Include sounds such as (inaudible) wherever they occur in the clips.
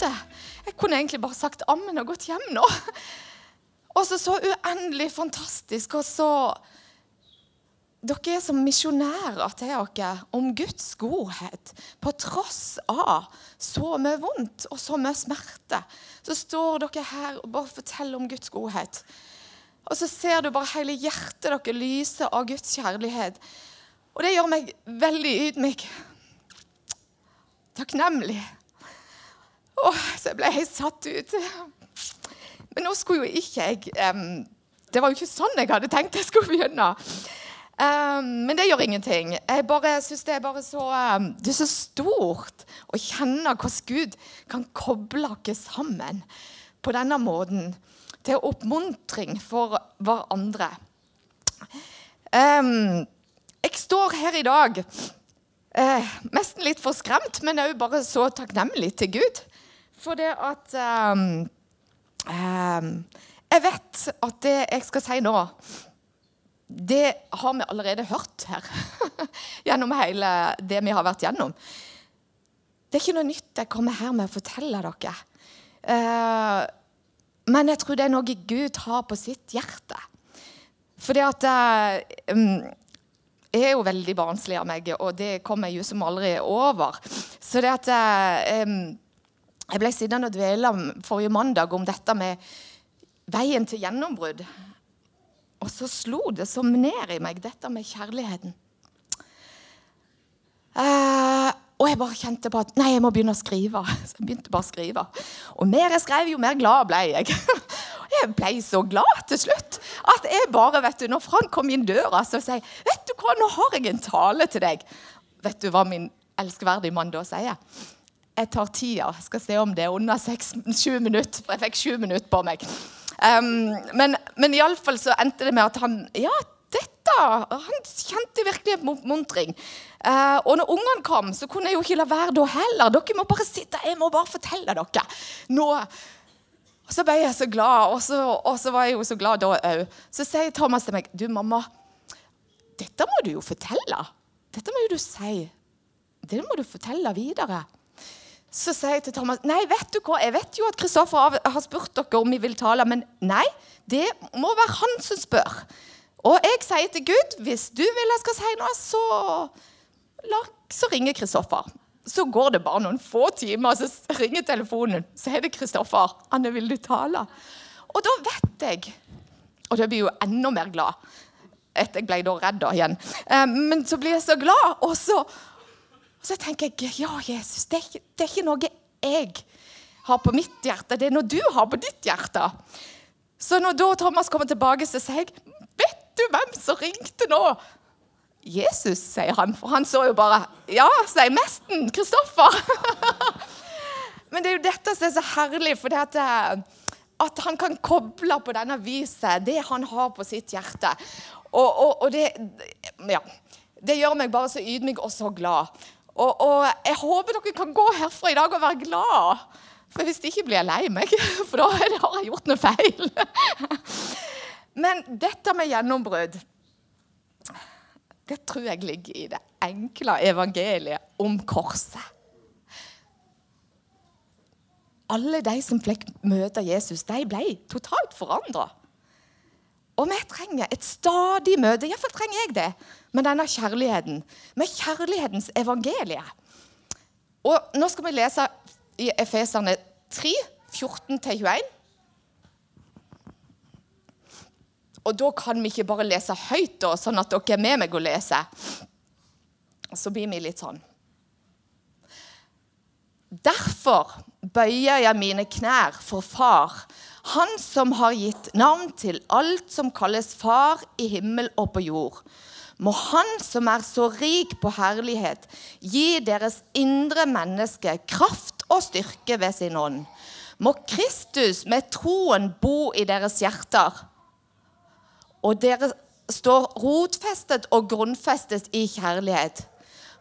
for. Jeg kunne egentlig bare sagt ammen og gått hjem nå. Og så så uendelig fantastisk. Og så Dere er som misjonærer til dere om Guds godhet. På tross av så mye vondt og så mye smerte, så står dere her og bare forteller om Guds godhet. Og så ser du bare hele hjertet dere lyse av Guds kjærlighet. Og det gjør meg veldig ydmyk. Takknemlig. Åh, så jeg ble helt satt ut. Men nå skulle jo ikke jeg um, Det var jo ikke sånn jeg hadde tenkt jeg skulle begynne. Um, men det gjør ingenting. Jeg bare synes Det er bare så um, Det er så stort å kjenne hvordan Gud kan koble oss sammen på denne måten. Til oppmuntring for hverandre. Jeg står her i dag eh, nesten litt for skremt, men òg bare så takknemlig til Gud. For det at um, um, Jeg vet at det jeg skal si nå, det har vi allerede hørt her. (laughs) gjennom hele det vi har vært gjennom. Det er ikke noe nytt jeg kommer her med å fortelle dere. Uh, men jeg tror det er noe Gud har på sitt hjerte. Fordi at uh, er jo veldig barnslig av meg, og det kommer jeg jo som aldri over. Så det at eh, Jeg ble sittende og dvele forrige mandag om dette med veien til gjennombrudd. Og så slo det som ned i meg, dette med kjærligheten. Eh, og jeg bare kjente på at nei, jeg må begynne å skrive. (laughs) Så jeg begynte bare å skrive. Og mer jeg skrev, jo mer glad ble jeg. (laughs) Jeg ble så glad til slutt at jeg bare, vet du, når Frank kom inn døra, så sier vet du hva, nå har jeg en tale til deg. Vet du hva min elskverdige mann da sier? Jeg tar tida. Skal se om det er under 6-7 minutter, for jeg fikk sju minutter på meg. Um, men, men iallfall så endte det med at han Ja, dette Han kjente virkelig oppmuntring. Uh, og når ungene kom, så kunne jeg jo ikke la være da heller. Dere må bare sitte, jeg må bare fortelle dere. Nå og Så ble jeg så glad, og så, og så var jeg jo så glad da òg. Så sier Thomas til meg Du, mamma, dette må du jo fortelle. Dette må jo du si. Det må du fortelle videre. Så sier jeg til Thomas Nei, vet du hva, jeg vet jo at Kristoffer har spurt dere om vi vil tale, men nei, det må være han som spør. Og jeg sier til Gud hvis du vil jeg skal si noe, så, la, så ringer Kristoffer. Så går det bare noen få timer, så ringer telefonen. Så er det Kristoffer. 'Anne, vil du tale?' Og da vet jeg Og da blir jeg jo enda mer glad. Etter jeg ble da redd igjen. Eh, men så blir jeg så glad, og så, så tenker jeg ja, Jesus, det er, ikke, det er, ikke, noe jeg har på mitt hjerte, det er noe du har på ditt hjerte. Så når da Thomas kommer tilbake, så sier jeg Vet du hvem som ringte nå? Jesus, sier han. For han så jo bare Ja, sier mesten. Kristoffer. (laughs) Men det er jo dette som er så herlig, for at, eh, at han kan koble på denne viset det han har på sitt hjerte. Og, og, og det, ja, det gjør meg bare så ydmyk og så glad. Og, og, jeg håper dere kan gå herfra i dag og være glad. For hvis ikke blir jeg lei meg, (laughs) for da har jeg gjort noe feil. (laughs) Men dette med gjennombrudd det tror jeg ligger i det enkle evangeliet om korset. Alle de som fikk møte Jesus, de ble totalt forandra. Og vi trenger et stadig møte, iallfall trenger jeg det, med denne kjærligheten. Med kjærlighetens evangelie. Og nå skal vi lese i Efeserne 3, 14-21. Og da kan vi ikke bare lese høyt, da, sånn at dere er med meg og leser. Så blir vi litt sånn. Derfor bøyer jeg mine knær for Far, Han som har gitt navn til alt som kalles Far i himmel og på jord. Må Han som er så rik på herlighet, gi deres indre menneske kraft og styrke ved sin ånd. Må Kristus med troen bo i deres hjerter og dere står rotfestet og grunnfestet i kjærlighet.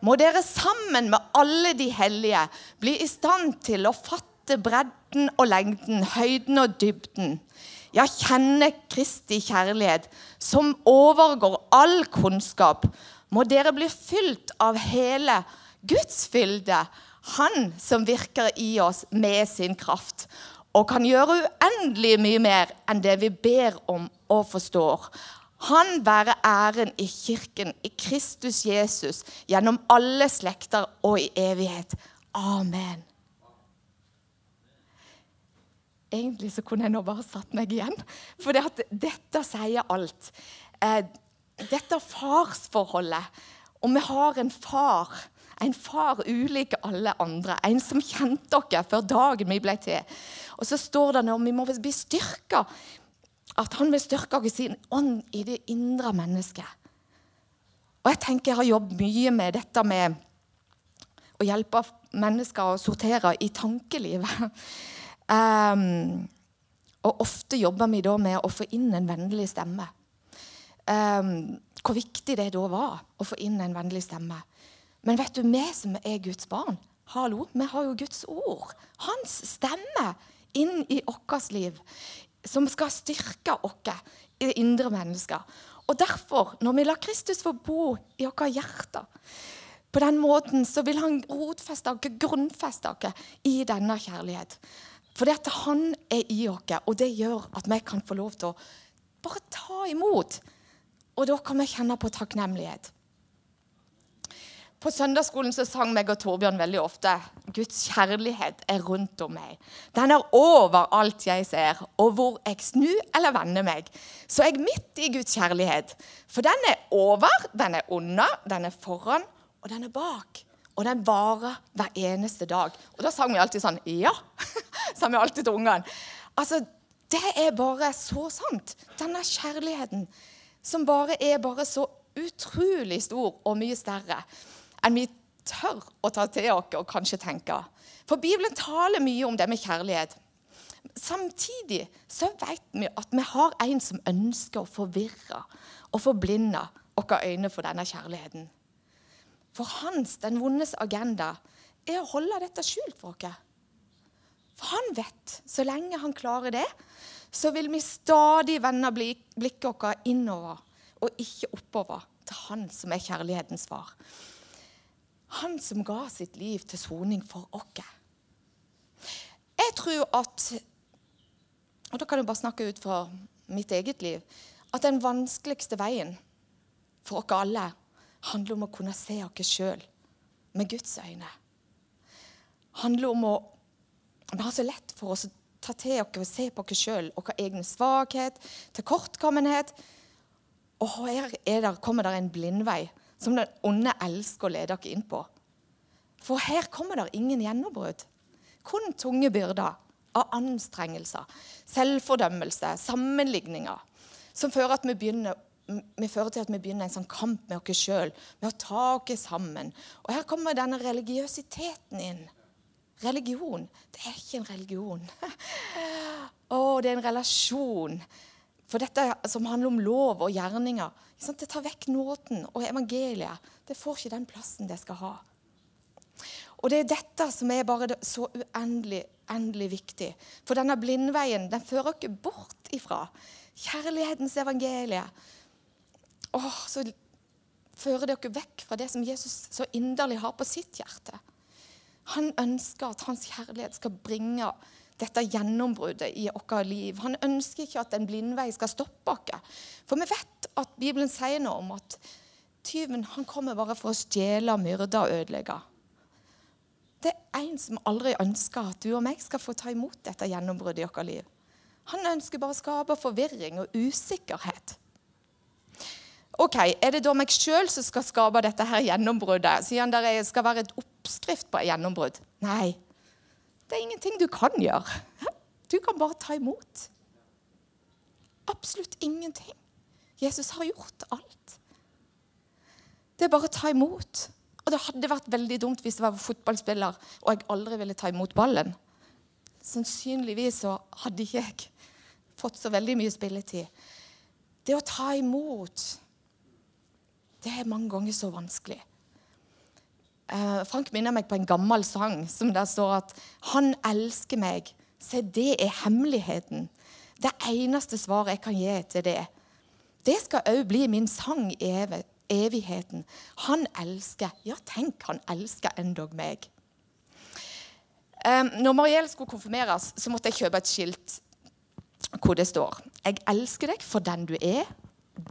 Må dere sammen med alle de hellige bli i stand til å fatte bredden og lengden, høyden og dybden. Ja, kjenne Kristi kjærlighet, som overgår all kunnskap. Må dere bli fylt av hele Guds fylde, han som virker i oss med sin kraft og kan gjøre uendelig mye mer enn det vi ber om og forstår. Han være æren i kirken, i Kristus Jesus, gjennom alle slekter og i evighet. Amen. Egentlig så kunne jeg nå bare satt meg igjen, for dette sier alt. Eh, dette farsforholdet. Og vi har en far en far ulik alle andre. En som kjente dere før dagen vi ble til. Og så står det nå vi må bli styrka. At han vil styrke oss sin ånd i det indre mennesket. Og jeg tenker jeg har jobbet mye med dette med å hjelpe mennesker å sortere i tankelivet. Um, (laughs) og ofte jobber vi da med å få inn en vennlig stemme. Um, hvor viktig det da var å få inn en vennlig stemme. Men vet du, vi som er Guds barn, hallo, vi har jo Guds ord. Hans stemme inn i vårt liv. Som skal styrke oss indre mennesket. Og derfor, når vi lar Kristus få bo i våre hjerter, på den måten så vil han rotfeste oss, grunnfeste oss i denne kjærlighet. Fordi at han er i oss, og det gjør at vi kan få lov til å bare ta imot. Og da kan vi kjenne på takknemlighet. På søndagsskolen så sang meg og Torbjørn veldig ofte Guds kjærlighet er rundt om meg. Den er over alt jeg ser, og hvor jeg snur eller vender meg, så er jeg midt i Guds kjærlighet. For den er over, den er under, den er foran, og den er bak. Og den varer hver eneste dag. Og da sang vi alltid sånn Ja! (laughs) sa vi alltid til ungene. Altså, det er bare så sant. Denne kjærligheten som bare er bare så utrolig stor og mye større enn vi tør å ta til oss og kanskje tenke. For Bibelen taler mye om det med kjærlighet. Samtidig så vet vi at vi har en som ønsker å forvirre og forblinde våre øyne for denne kjærligheten. For hans, den vondes agenda, er å holde dette skjult for oss. For han vet, så lenge han klarer det, så vil vi stadig vende blikket vårt innover og ikke oppover til han som er kjærlighetens far. Han som ga sitt liv til soning for oss. Jeg tror at Og da kan jeg bare snakke ut fra mitt eget liv. At den vanskeligste veien for oss alle handler om å kunne se oss sjøl med Guds øyne. handler om å Vi har så lett for oss å ta til oss og se på oss sjøl vår egen svakhet, tilkortkommenhet. Og her der, kommer det en blindvei som den onde elsker å lede dere inn på. For her kommer det ingen gjennombrudd. Kun tunge byrder av anstrengelser, selvfordømmelse, sammenligninger, som fører, begynner, fører, til at vi begynner en sånn kamp med oss sjøl, med å ta oss sammen. Og her kommer denne religiøsiteten inn. Religion, det er ikke en religion. (laughs) Å, det er en relasjon. For dette som handler om lov og gjerninger, det tar vekk nåden og evangeliet. Det får ikke den plassen det skal ha. Og det er dette som er bare så uendelig endelig viktig. For denne blindveien den fører ikke bort ifra kjærlighetens evangelie. Åh, så fører dere vekk fra det som Jesus så inderlig har på sitt hjerte. Han ønsker at hans kjærlighet skal bringe dette gjennombruddet i vårt liv. Han ønsker ikke at en blindvei skal stoppe oss. For vi vet at Bibelen sier noe om at tyven han kommer bare for å stjele, myrde og ødelegge. Det er en som aldri ønsker at du og meg skal få ta imot dette gjennombruddet i vårt liv. Han ønsker bare å skape forvirring og usikkerhet. Ok, Er det da meg sjøl som skal skape dette her gjennombruddet? Han det skal være et oppskrift på et gjennombrudd? Nei, det er ingenting du kan gjøre. Du kan bare ta imot. Absolutt ingenting. Jesus har gjort alt. Det er bare å ta imot. Og det hadde vært veldig dumt hvis jeg var fotballspiller og jeg aldri ville ta imot ballen. Sannsynligvis så hadde ikke jeg fått så veldig mye spilletid. Det å ta imot, det er mange ganger så vanskelig. Eh, Frank minner meg på en gammel sang som der står at 'Han elsker meg'. Se, det er hemmeligheten. Det eneste svaret jeg kan gi til det. Det skal òg bli min sang i evigheten. Han elsker. Ja, tenk, han elsker endog meg. Um, når Mariell skulle konfirmeres, så måtte jeg kjøpe et skilt hvor det står 'Jeg elsker deg for den du er,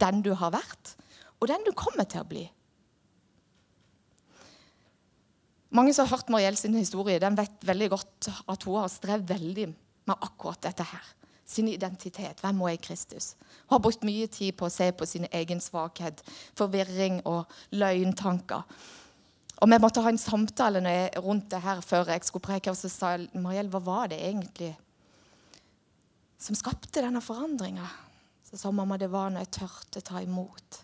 den du har vært, og den du kommer til å bli'. Mange som har hørt Mariell sin historie, den vet veldig godt at hun har strevd veldig med akkurat dette her. Sin identitet. Hvem er jeg Kristus? Hun har brukt mye tid på å se på sin egen svakhet, forvirring og løgntanker. Og Vi måtte ha en samtale rundt det her før jeg skulle preke. Og så sa jeg, Mariell, hva var det egentlig som skapte denne forandringa? Så sa mamma det var når jeg tørte ta imot.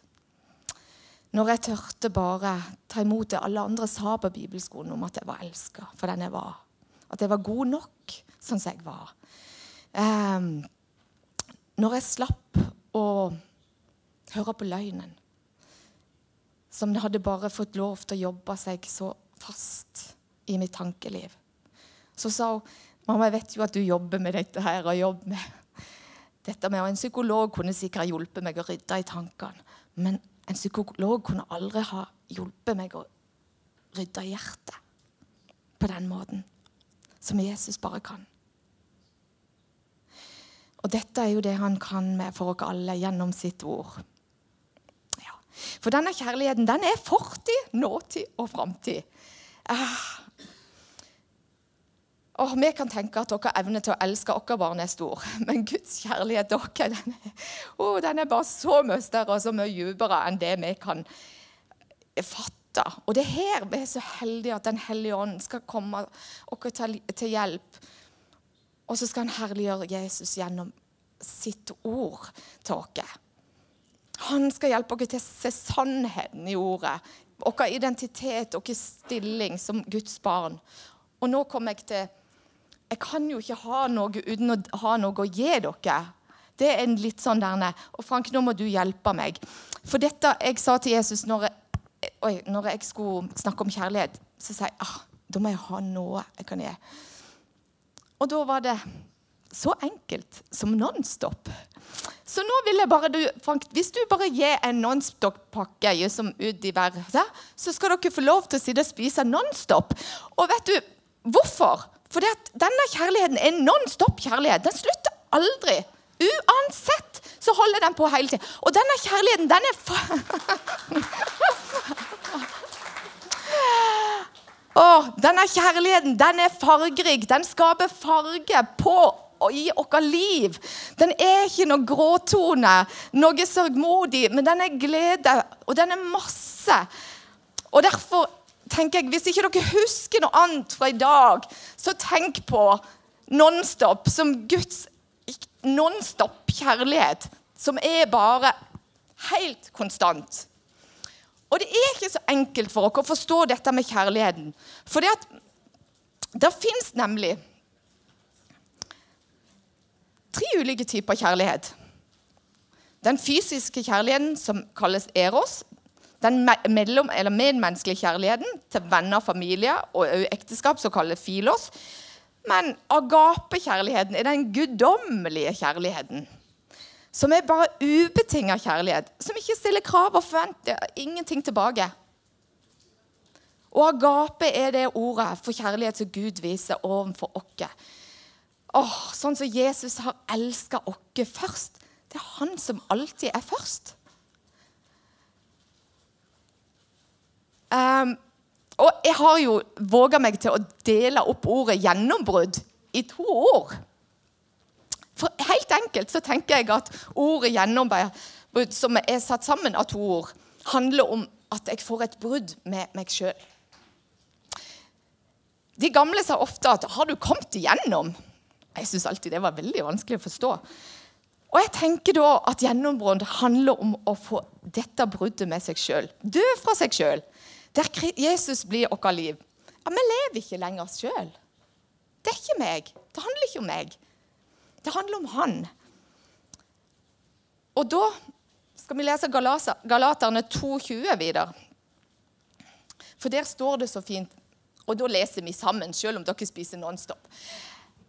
Når jeg tørte bare ta imot det alle andre sa på bibelskolen om at jeg var elska for den jeg var. At jeg var god nok sånn som jeg var. Um, når jeg slapp å høre på løgnen, som hadde bare fått lov til å jobbe seg så fast i mitt tankeliv, så sa hun mamma, jeg vet jo at du jobber med dette her. og jobber med dette med, og En psykolog kunne sikkert hjulpet meg å rydde i tankene. Men en psykolog kunne aldri ha hjulpet meg å rydde hjertet på den måten som Jesus bare kan. Og dette er jo det han kan med for oss alle gjennom sitt ord. Ja. For denne kjærligheten den er fortid, nåtid og framtid. Ah, og Vi kan tenke at dere evne til å elske våre barn er stor, men Guds kjærlighet dere, den oh, den er bare så mye større og så mye dypere enn det vi kan fatte. Og det er her vi er så heldige at Den hellige ånd skal komme oss til hjelp. Og så skal han herliggjøre Jesus gjennom sitt ord til oss. Han skal hjelpe oss til å se sannheten i ordet. Vår identitet og stilling som Guds barn. Og nå kommer jeg til jeg kan jo ikke ha noe uten å ha noe å gi dere. Det er en litt sånn der Og Frank, nå må du hjelpe meg. For dette jeg sa til Jesus når jeg, oi, når jeg skulle snakke om kjærlighet, så sa jeg ah, da må jeg ha noe jeg kan gi. Og da var det så enkelt som Nonstop. Så nå vil jeg bare du, Frank, Hvis du bare gir en Nonstop-pakke ut i verden, så skal dere få lov til å sitte og spise Nonstop. Og vet du hvorfor? For denne kjærligheten er non stop kjærlighet. Den slutter aldri. Uansett så holder den på hele tida. Og denne kjærligheten, den er oh, (laughs) denne kjærligheten den er fargerik. Den skaper farge på og i vårt liv. Den er ikke noe gråtone, noe sørgmodig, men den er glede, og den er masse. Og Derfor tenker jeg, Hvis ikke dere husker noe annet fra i dag, så tenk på Nonstop som Guds nonstop kjærlighet, som er bare helt konstant. Og det er ikke så enkelt for dere å forstå dette med kjærligheten. For det, det fins nemlig tre ulike typer kjærlighet. Den fysiske kjærligheten, som kalles eros, den mellom, eller medmenneskelige kjærligheten til venner, familie og ekteskap, som kalles filos. Men agapekjærligheten er den guddommelige kjærligheten. Som er bare ubetinga kjærlighet. Som ikke stiller krav og forventer ingenting tilbake. Og agape er det ordet for kjærlighet som Gud viser overfor oss. Oh, sånn som Jesus har elska oss først. Det er han som alltid er først. Um, og jeg har jo våga meg til å dele opp ordet 'gjennombrudd' i to ord. For helt enkelt så tenker jeg at ordet 'gjennombrudd', som er satt sammen av to ord, handler om at jeg får et brudd med meg sjøl. De gamle sa ofte at 'har du kommet igjennom'? Jeg syns alltid det var veldig vanskelig å forstå. Og jeg tenker da at gjennombrudd handler om å få dette bruddet med seg sjøl. Dø fra seg sjøl. Der Jesus blir vårt liv. Ja, Vi lever ikke lenger sjøl. Det er ikke meg. Det handler ikke om meg. Det handler om Han. Og da skal vi lese Galaterne 2,20 videre. For der står det så fint, og da leser vi sammen, selv om dere spiser Nonstop.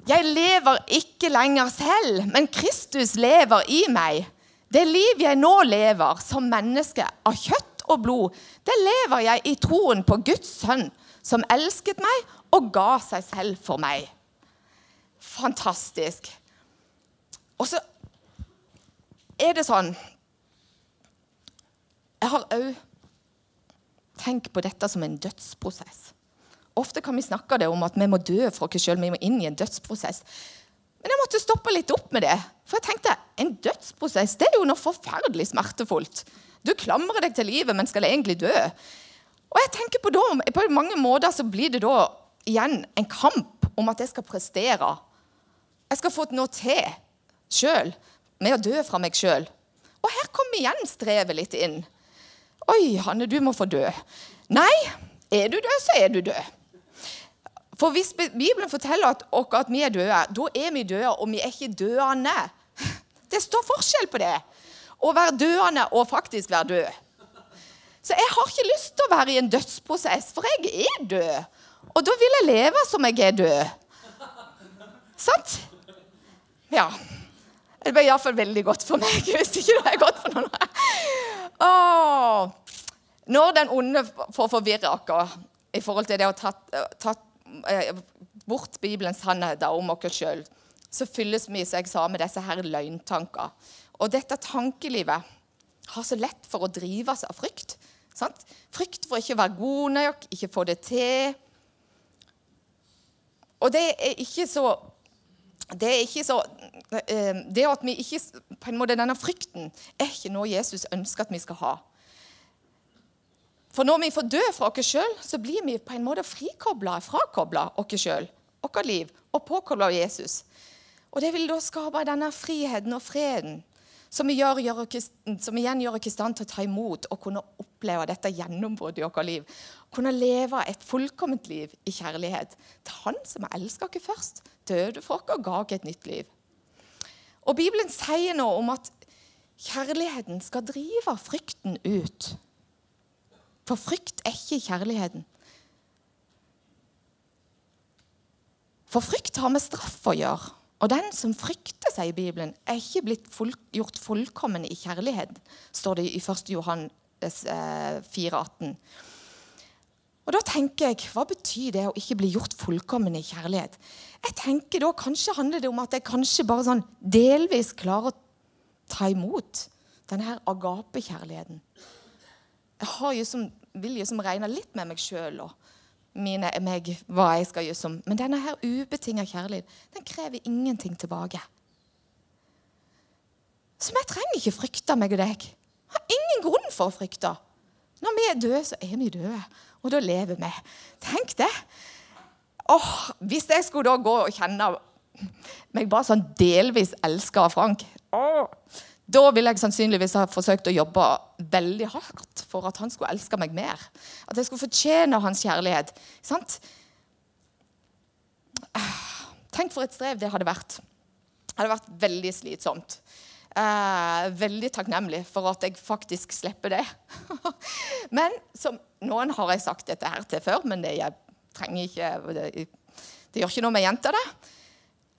Jeg lever ikke lenger selv, men Kristus lever i meg. Det liv jeg nå lever som menneske av kjøtt og blod, det lever jeg i troen på Guds sønn, som elsket meg og ga seg selv for meg. Fantastisk. Og så er det sånn Jeg har òg tenkt på dette som en dødsprosess. Ofte kan vi snakke det om at vi må dø for oss sjøl, vi må inn i en dødsprosess. Men jeg måtte stoppe litt opp med det. For jeg tenkte en dødsprosess det er jo noe forferdelig smertefullt. Du klamrer deg til livet, men skal egentlig dø. Og jeg tenker På, da, på mange måter så blir det da igjen en kamp om at jeg skal prestere. Jeg skal få noe til sjøl, med å dø fra meg sjøl. Og her kommer igjen strevet litt inn. Oi, Hanne, du må få dø. Nei, er du død, så er du død. For hvis Bibelen forteller at, at vi er døde, da er vi døde, og vi er ikke døende. Det står forskjell på det. Å være døende og faktisk være død. Så jeg har ikke lyst til å være i en dødsprosess, for jeg er død. Og da vil jeg leve som jeg er død. Sant? Ja. Det ble iallfall veldig godt for meg, (laughs) hvis ikke det er godt for noen. Åh. Når den onde får forvirre oss i forhold til det å ta, ta Eh, bort Bibelens sannheter om oss sjøl, så fylles vi jeg sa, med disse her løgntanker. Og dette tankelivet har så lett for å drives av frykt. Sant? Frykt for ikke å være god nok, ikke få det til. Og det er ikke så Det er ikke så eh, Det at vi ikke på en måte Denne frykten er ikke noe Jesus ønsker at vi skal ha. For når vi får dø fra oss sjøl, så blir vi på en måte frikobla, frakobla oss sjøl, vårt liv, og påkobla Jesus. Og det vil da skape denne friheten og freden som, gjør, gjør oss, som igjen gjør oss i stand til å ta imot og kunne oppleve dette gjennombruddet i vårt liv. Kunne leve et fullkomment liv i kjærlighet til Han som elsker oss først, døde for oss og ga oss et nytt liv. Og Bibelen sier noe om at kjærligheten skal drive frykten ut. For frykt er ikke kjærligheten. For frykt har med straff å gjøre. Og den som frykter i Bibelen, er ikke blitt full, gjort fullkommen i kjærlighet, står det i 1. Johannes 4,18. Eh, og da tenker jeg, Hva betyr det å ikke bli gjort fullkommen i kjærlighet? Jeg tenker da Kanskje handler det om at jeg kanskje bare sånn delvis klarer å ta imot denne agapekjærligheten. Jeg har jo som, vil jo som regne litt med meg sjøl og mine, meg, hva jeg skal gjøre som. Men denne her ubetinga kjærlighet den krever ingenting tilbake. Så vi trenger ikke frykte meg og deg. Jeg har ingen grunn for å frykte. Når vi er døde, så er vi døde. Og da lever vi. Tenk det. Åh, Hvis jeg skulle da gå og kjenne meg bare sånn delvis elska av Frank åh, da ville jeg sannsynligvis ha forsøkt å jobbe veldig hardt for at han skulle elske meg mer. At jeg skulle fortjene hans kjærlighet. Sant? Tenk for et strev det hadde vært. Det hadde vært veldig slitsomt. Eh, veldig takknemlig for at jeg faktisk slipper det. (laughs) men som Noen har jeg sagt dette her til før, men det, jeg trenger ikke det, det gjør ikke noe med jenta, det.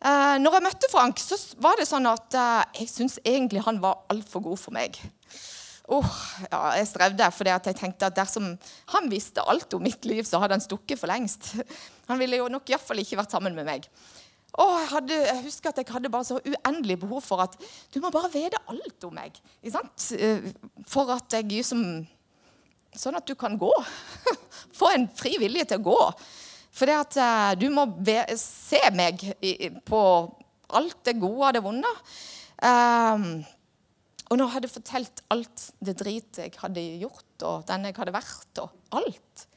Uh, når jeg møtte Frank, så var det sånn at uh, jeg syntes egentlig han var altfor god for meg. Oh, ja, jeg strevde fordi jeg tenkte at dersom han visste alt om mitt liv, så hadde han stukket for lengst. (laughs) Han ville jo nok iallfall ikke vært sammen med meg. Og jeg, hadde, jeg, husker at jeg hadde bare så uendelig behov for at du må bare vite alt om meg. Uh, for at jeg liksom Sånn at du kan gå. (laughs) Få en fri vilje til å gå. For det at uh, du må se meg i, på alt det gode og det vonde. Um, og når jeg hadde fortalt alt det drit jeg hadde gjort, og den jeg hadde vært, og alt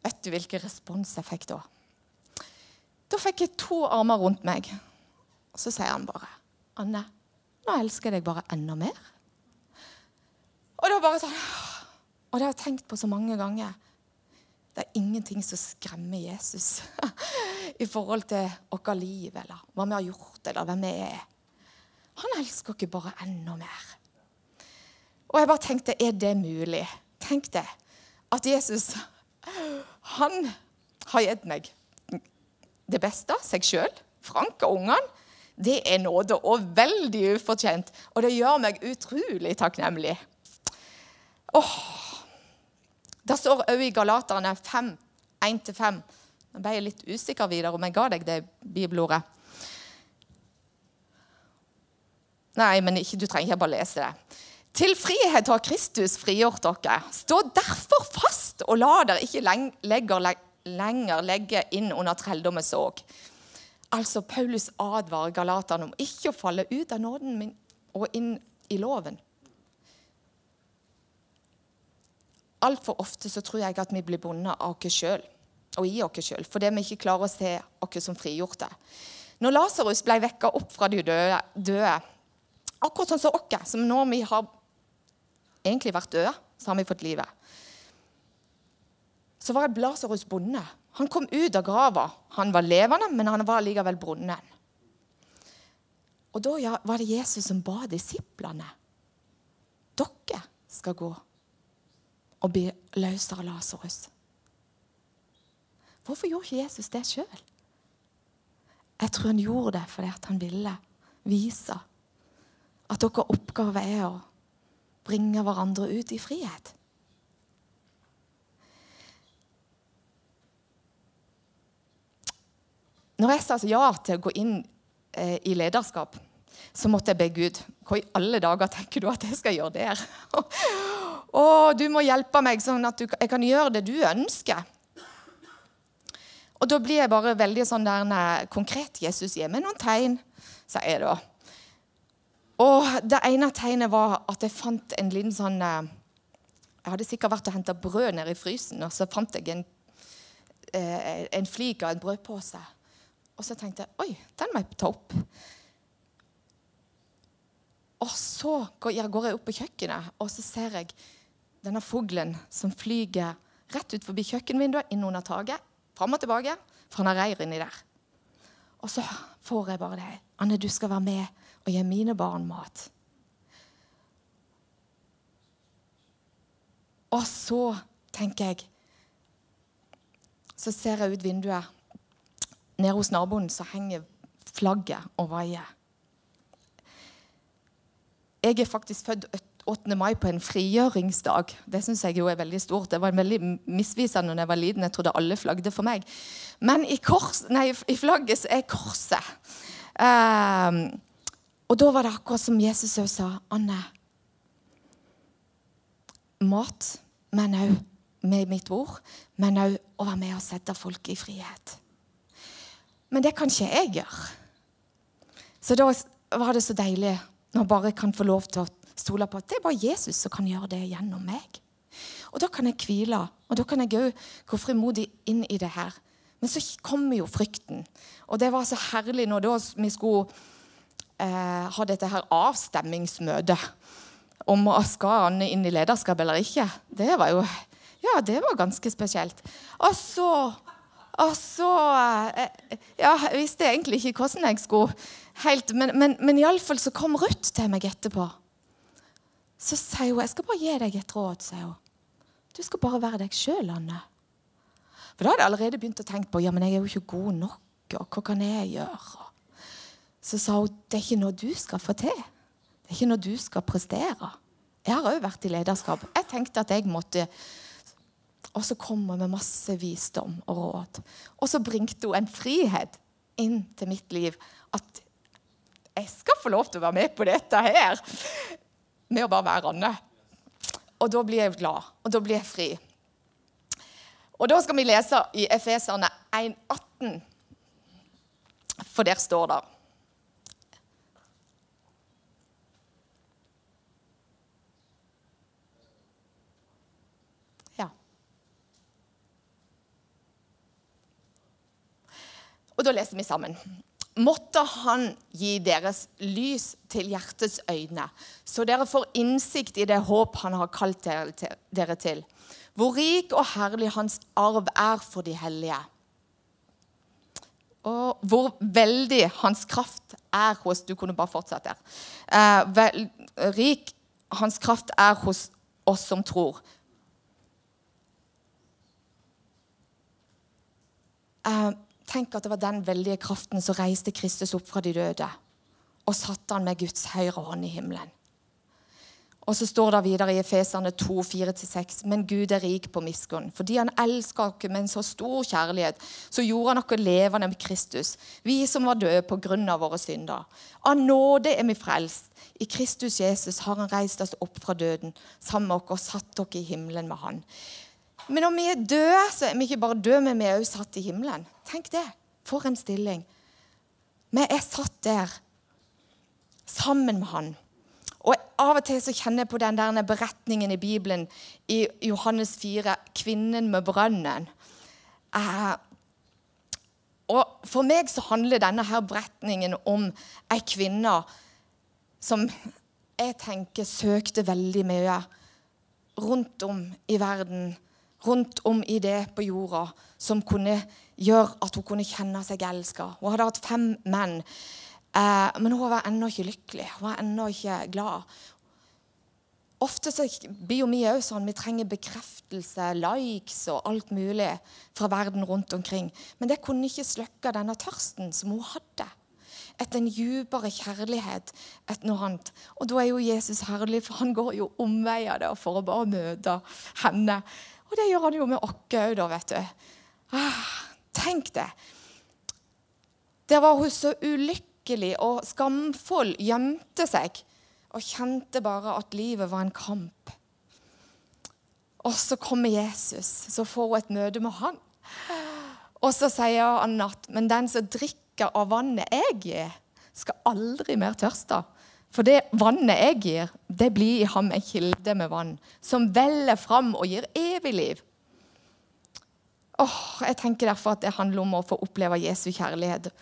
Vet du hvilken respons jeg fikk da? Da fikk jeg to armer rundt meg. Så sier han bare, 'Anne, nå elsker jeg deg bare enda mer.' Og det var bare sånn Og det har jeg tenkt på så mange ganger. Det er ingenting som skremmer Jesus (laughs) i forhold til vårt liv eller hva vi har gjort, eller hvem vi er. Han elsker oss bare enda mer. Og jeg bare tenkte, er det mulig? Tenk det. At Jesus, han har gitt meg det beste, seg sjøl, Frank og ungene. Det er nåde, og veldig ufortjent. Og det gjør meg utrolig takknemlig. Åh, Det står òg i Galaterne 5, 1-5. Nå ble jeg litt usikker videre om jeg ga deg det bibelordet. Nei, men ikke, du trenger ikke bare lese det. Til frihet har Kristus frigjort dere. Stå derfor fast, og la dere ikke lenger, lenger legge inn under trelldommens åk. Altså, Paulus advarer galaterne om ikke å falle ut av nåden min og inn i loven. Altfor ofte så tror jeg at vi blir bundet av oss sjøl og i oss sjøl fordi vi ikke klarer å se oss som frigjorte. Når Lasarus ble vekka opp fra de døde, døde akkurat sånn som oss, som når vi har egentlig vært døde, så har vi fått livet. Så var Lasarus bonde. Han kom ut av grava. Han var levende, men han var likevel brunnen. Og da var det Jesus som ba disiplene. Dere skal gå og bli løs av Lasarus. Hvorfor gjorde ikke Jesus det sjøl? Jeg tror han gjorde det fordi han ville vise at deres oppgave er å bringe hverandre ut i frihet. Når jeg sa ja til å gå inn eh, i lederskap, så måtte jeg be Gud Hva i alle dager tenker du at jeg skal gjøre der? (laughs) Å, du må hjelpe meg sånn at du, jeg kan gjøre det du ønsker. Og da blir jeg bare veldig sånn der nei, konkret. Jesus, gi meg noen tegn, sier jeg da. Og det ene tegnet var at jeg fant en liten sånn eh, Jeg hadde sikkert vært og henta brød nede i frysen, og så fant jeg en, eh, en flik av en brødpose. Og så tenkte jeg oi, den må jeg ta opp. Og så går jeg opp på kjøkkenet, og så ser jeg denne fuglen som flyger rett ut forbi kjøkkenvinduet, inn under taket, fram og tilbake, for han har reir inni der. Og så får jeg bare det. Anne, du skal være med og gi mine barn mat. Og så tenker jeg Så ser jeg ut vinduet. Nede hos naboen så henger flagget og vaier. Jeg er faktisk født 8. mai på en frigjøringsdag. Det syns jeg jo er veldig stort. Det var veldig misvisende da jeg var liten. Jeg trodde alle flagde for meg. Men i, kors, nei, i flagget er korset. Um, og da var det akkurat som Jesus òg sa. Anne, mat, men òg med mitt ord, men òg å være med og sette folk i frihet. Men det kan ikke jeg gjøre. Så da var det så deilig når jeg bare kan få lov til å stole på at det er bare Jesus som kan gjøre det gjennom meg. Og da kan jeg hvile, og da kan jeg òg gå frimodig inn i det her. Men så kommer jo frykten. Og det var så herlig når vi skulle eh, ha dette her avstemmingsmøtet om skal Anne inn i lederskap eller ikke. Det var jo Ja, det var ganske spesielt. Og så og så eh, Ja, jeg visste egentlig ikke hvordan jeg skulle helt Men, men, men iallfall så kom Ruth til meg etterpå. Så sier hun jeg skal bare gi deg et råd. sier hun. Du skal bare være deg sjøl, Anne. For da hadde jeg allerede begynt å tenke på ja, men jeg er jo ikke god nok. og Hva kan jeg gjøre? Så sa hun det er ikke noe du skal få til. Det er ikke noe du skal prestere. Jeg har òg vært i lederskap. Jeg tenkte at jeg måtte Og så kom hun med masse visdom og råd. Og så bringte hun en frihet inn til mitt liv. At jeg skal få lov til å være med på dette her. Med å bare være Anne. Og da blir jeg glad. Og da blir jeg fri. Og da skal vi lese i Efeserne 1,18. For der står det Og da leser vi sammen. Måtte Han gi deres lys til hjertets øyne, så dere får innsikt i det håp Han har kalt dere til. Hvor rik og herlig Hans arv er for de hellige. Og hvor veldig Hans kraft er hos Du kunne bare fortsatt der. Eh, vel, rik Hans kraft er hos oss som tror. Eh, Tenk at det var den veldige kraften som reiste Kristus opp fra de døde og satte han med Guds høyre hånd i himmelen. Og så står det videre i Efeserne 2, 4-6.: Men Gud er rik på miskunn. Fordi han elsker oss med en så stor kjærlighet, så gjorde han oss levende med Kristus, vi som var døde på grunn av våre synder. Av nåde er vi frelst. I Kristus Jesus har han reist oss opp fra døden sammen med oss og satt dere i himmelen med han. Men når vi er døde, så er vi ikke bare døde, men vi er også satt i himmelen. Tenk det. For en stilling. Vi er satt der sammen med han. Og Av og til så kjenner jeg på den der beretningen i Bibelen i Johannes 4, 'Kvinnen med brønnen'. Eh, og For meg så handler denne her beretningen om ei kvinne som jeg tenker søkte veldig mye rundt om i verden, rundt om i det på jorda, som kunne gjøre at hun kunne kjenne seg elska. Hun hadde hatt fem menn. Eh, men hun var ennå ikke lykkelig. Hun var ennå ikke glad. Ofte så blir jo vi òg sånn vi trenger bekreftelse, likes og alt mulig fra verden rundt omkring. Men det kunne ikke slukke denne tørsten som hun hadde. Etter en dypere kjærlighet. et noe annet. Og da er jo Jesus herlig, for han går jo omveier der for å bare møte henne. Og det gjør han jo med oss òg, da, vet du. Ah, tenk det. Der var hun så ulykkelig og skamfull, gjemte seg og kjente bare at livet var en kamp. Og så kommer Jesus, så får hun et møte med han. Og så sier han at men den som drikker av vannet jeg gir, skal aldri mer tørste. For det vannet jeg gir, det blir i ham en kilde med vann som veller fram og gir evig liv. Åh, jeg tenker derfor at det handler om å få oppleve Jesu kjærlighet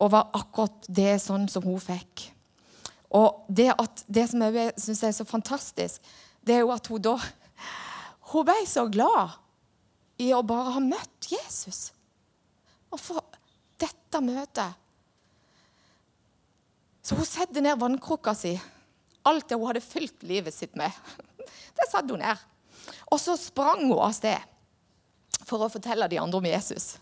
og var akkurat det sånn som hun fikk. Og det, at, det som jeg syns er så fantastisk, det er jo at hun da Hun ble så glad i å bare ha møtt Jesus. Og få dette møtet. Så hun satte ned vannkrukka si. Alt det hun hadde fylt livet sitt med. (laughs) Det satte hun ned. Og så sprang hun av sted for å fortelle de andre om Jesus.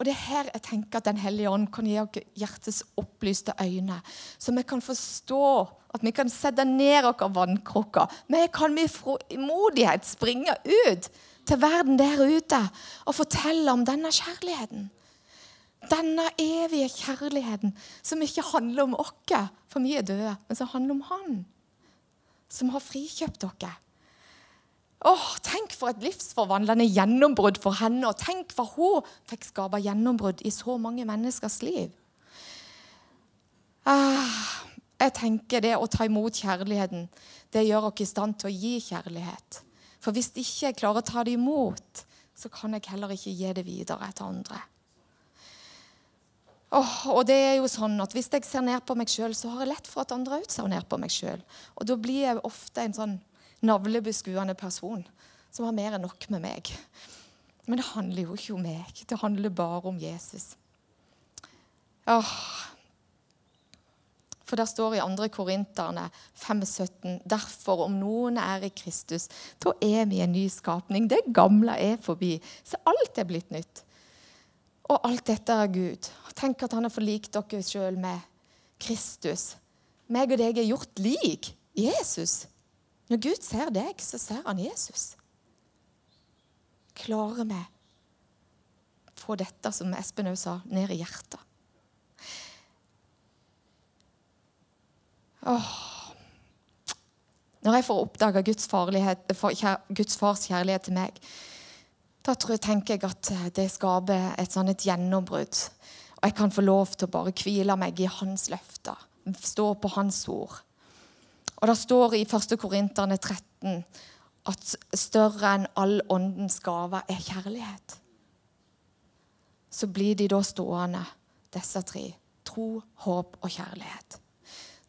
Og det er her jeg tenker at Den hellige ånd kan gi oss hjertets opplyste øyne, så vi kan forstå at vi kan sette ned våre vannkrukker. Vi kan med frimodighet springe ut til verden der ute og fortelle om denne kjærligheten. Denne evige kjærligheten som ikke handler om oss, for vi er døde, men som handler om Han, som har frikjøpt dere. Åh, Tenk for et livsforvandlende gjennombrudd for henne. Og tenk hva hun fikk skape gjennombrudd i så mange menneskers liv. Ah, jeg tenker Det å ta imot kjærligheten det gjør oss i stand til å gi kjærlighet. For hvis jeg ikke klarer å ta det imot, så kan jeg heller ikke gi det videre til andre. Oh, og det er jo sånn at Hvis jeg ser ned på meg sjøl, så har jeg lett for at andre òg ser ned på meg sjøl. Og da blir jeg ofte en sånn navlebeskuende person som har mer enn nok med meg. Men det handler jo ikke om meg. Det handler bare om Jesus. Oh. For der står i 2. Korinterne 5,17.: Derfor, om noen er i Kristus, da er vi en ny skapning. Det gamle er forbi. Så alt er blitt nytt. Og alt dette er Gud. Tenk at han har forlikt dere sjøl med Kristus. Meg og deg er gjort lik Jesus. Når Gud ser deg, så ser han Jesus. Klarer vi få dette, som Espen òg sa, ned i hjertet? Åh. Når jeg får oppdage Guds, Guds, fars kjærlighet til meg, da tror jeg, tenker jeg at det skaper et sånn et gjennombrudd. Og jeg kan få lov til å bare hvile meg i hans løfter, stå på hans ord. Og Det står i 1. Korinterne 13 at større enn all åndens gaver er kjærlighet. Så blir de da stående, disse tre. Tro, håp og kjærlighet.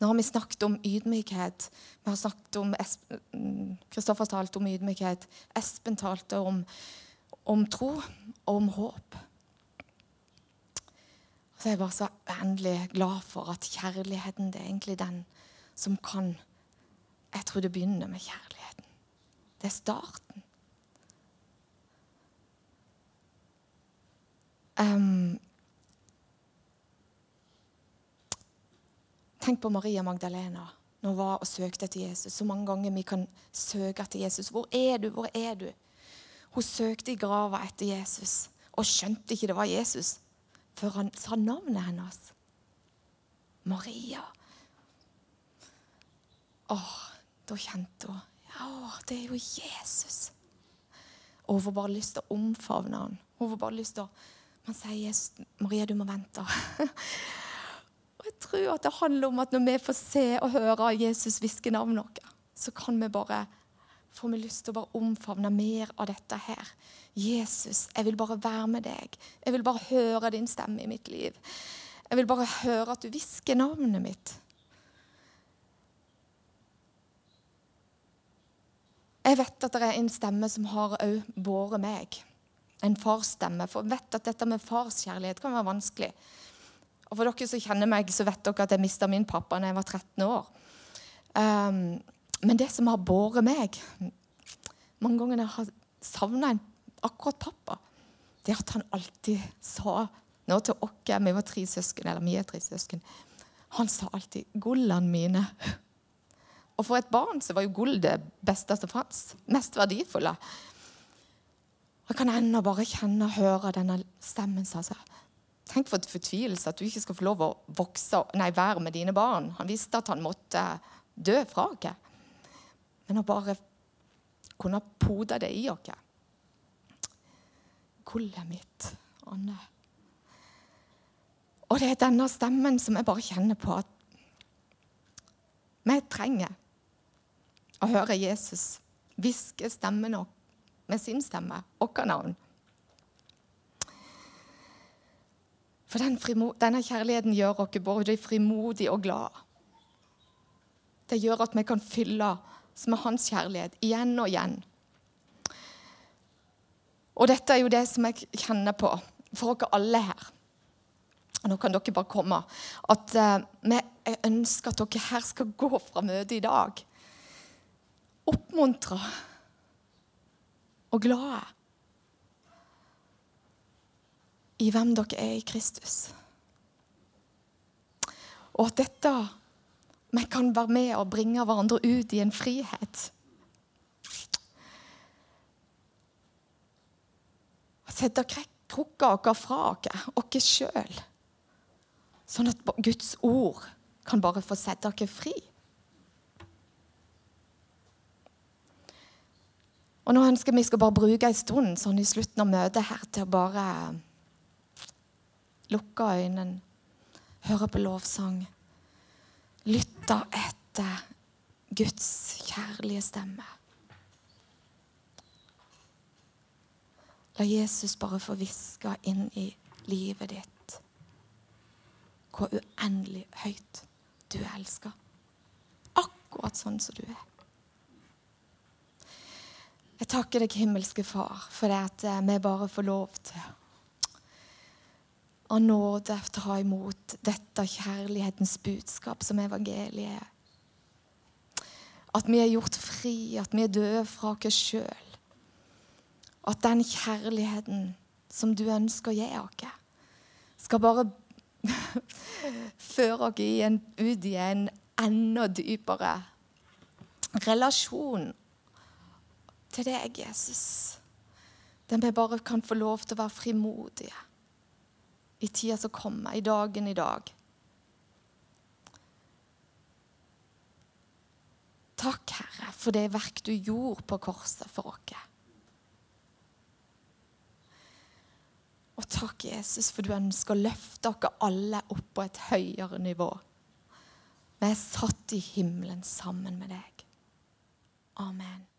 Nå har vi snakket om ydmykhet. Vi har snakket om Kristoffer talte om ydmykhet. Espen talte om, om tro og om håp. Så jeg er bare så uendelig glad for at kjærligheten det er egentlig den som kan jeg tror det begynner med kjærligheten. Det er starten. Um, tenk på Maria Magdalena. når hun var og søkte etter Jesus. Så mange ganger vi kan søke etter Jesus. Hvor er du? Hvor er du? Hun søkte i grava etter Jesus og skjønte ikke det var Jesus før han sa navnet hennes. Maria. Åh, da kjente hun Ja, det er jo Jesus. Og hun får bare lyst til å omfavne han. Hun får bare lyst til å Man sier Jesus, Maria, du må vente. (laughs) og jeg tror at det handler om at når vi får se og høre Jesus hviske navnet vårt, så kan vi bare får vi lyst til å bare omfavne mer av dette her. Jesus, jeg vil bare være med deg. Jeg vil bare høre din stemme i mitt liv. Jeg vil bare høre at du hvisker navnet mitt. Jeg vet at det er en stemme som har òg båret meg. En farsstemme. For jeg vet at dette med farskjærlighet kan være vanskelig. Og for dere som kjenner meg, så vet dere at jeg mista min pappa da jeg var 13 år. Um, men det som har båret meg Mange ganger jeg har savna akkurat pappa, det er at han alltid sa nå til oss Vi var tre søsken, eller vi er tre søsken. Han sa alltid 'gullene mine'. Og for et barn så var jo gull det beste som fantes. Mest verdifulle. Jeg kan ennå bare kjenne og høre denne stemmen som sa Tenk for et fortvilelse at du ikke skal få lov å vokse, nei, være med dine barn. Han visste at han måtte dø fra oss. Men å bare kunne pode det i oss. Gullet mitt, Anne. Og det er denne stemmen som jeg bare kjenner på at vi trenger å høre Jesus hviske stemmen med sin stemme, vårt navn. For den denne kjærligheten gjør oss både frimodige og glade. Det gjør at vi kan fylle oss er hans kjærlighet igjen og igjen. Og dette er jo det som jeg kjenner på for dere alle her. Og nå kan dere bare komme. At uh, Jeg ønsker at dere her skal gå fra møtet i dag oppmuntra og glade i hvem dere er i Kristus. Og at dette vi kan være med og bringe hverandre ut i en frihet. Sette krukka vår fra oss, oss sjøl. Sånn at Guds ord kan bare få sette oss fri. Og nå ønsker vi skal bare bruke en stund sånn i slutten av møtet her til å bare lukke øynene, høre på lovsang, lytte etter Guds kjærlige stemme. La Jesus bare få hviske inn i livet ditt hvor uendelig høyt du elsker. Akkurat sånn som du er. Jeg takker deg, himmelske Far, for det at eh, vi bare får lov til av nåde ta imot dette kjærlighetens budskap som evangeliet er. At vi er gjort fri, at vi er døde fra oss sjøl. At den kjærligheten som du ønsker å gi oss, skal bare (laughs) føre oss ut i en enda dypere relasjon til deg, Jesus. Den vi bare kan få lov til å være frimodige i tida som kommer, i dagen i dag. Takk, Herre, for det verk du gjorde på korset for oss. Og takk, Jesus, for du ønsker å løfte oss alle opp på et høyere nivå. Vi er satt i himmelen sammen med deg. Amen.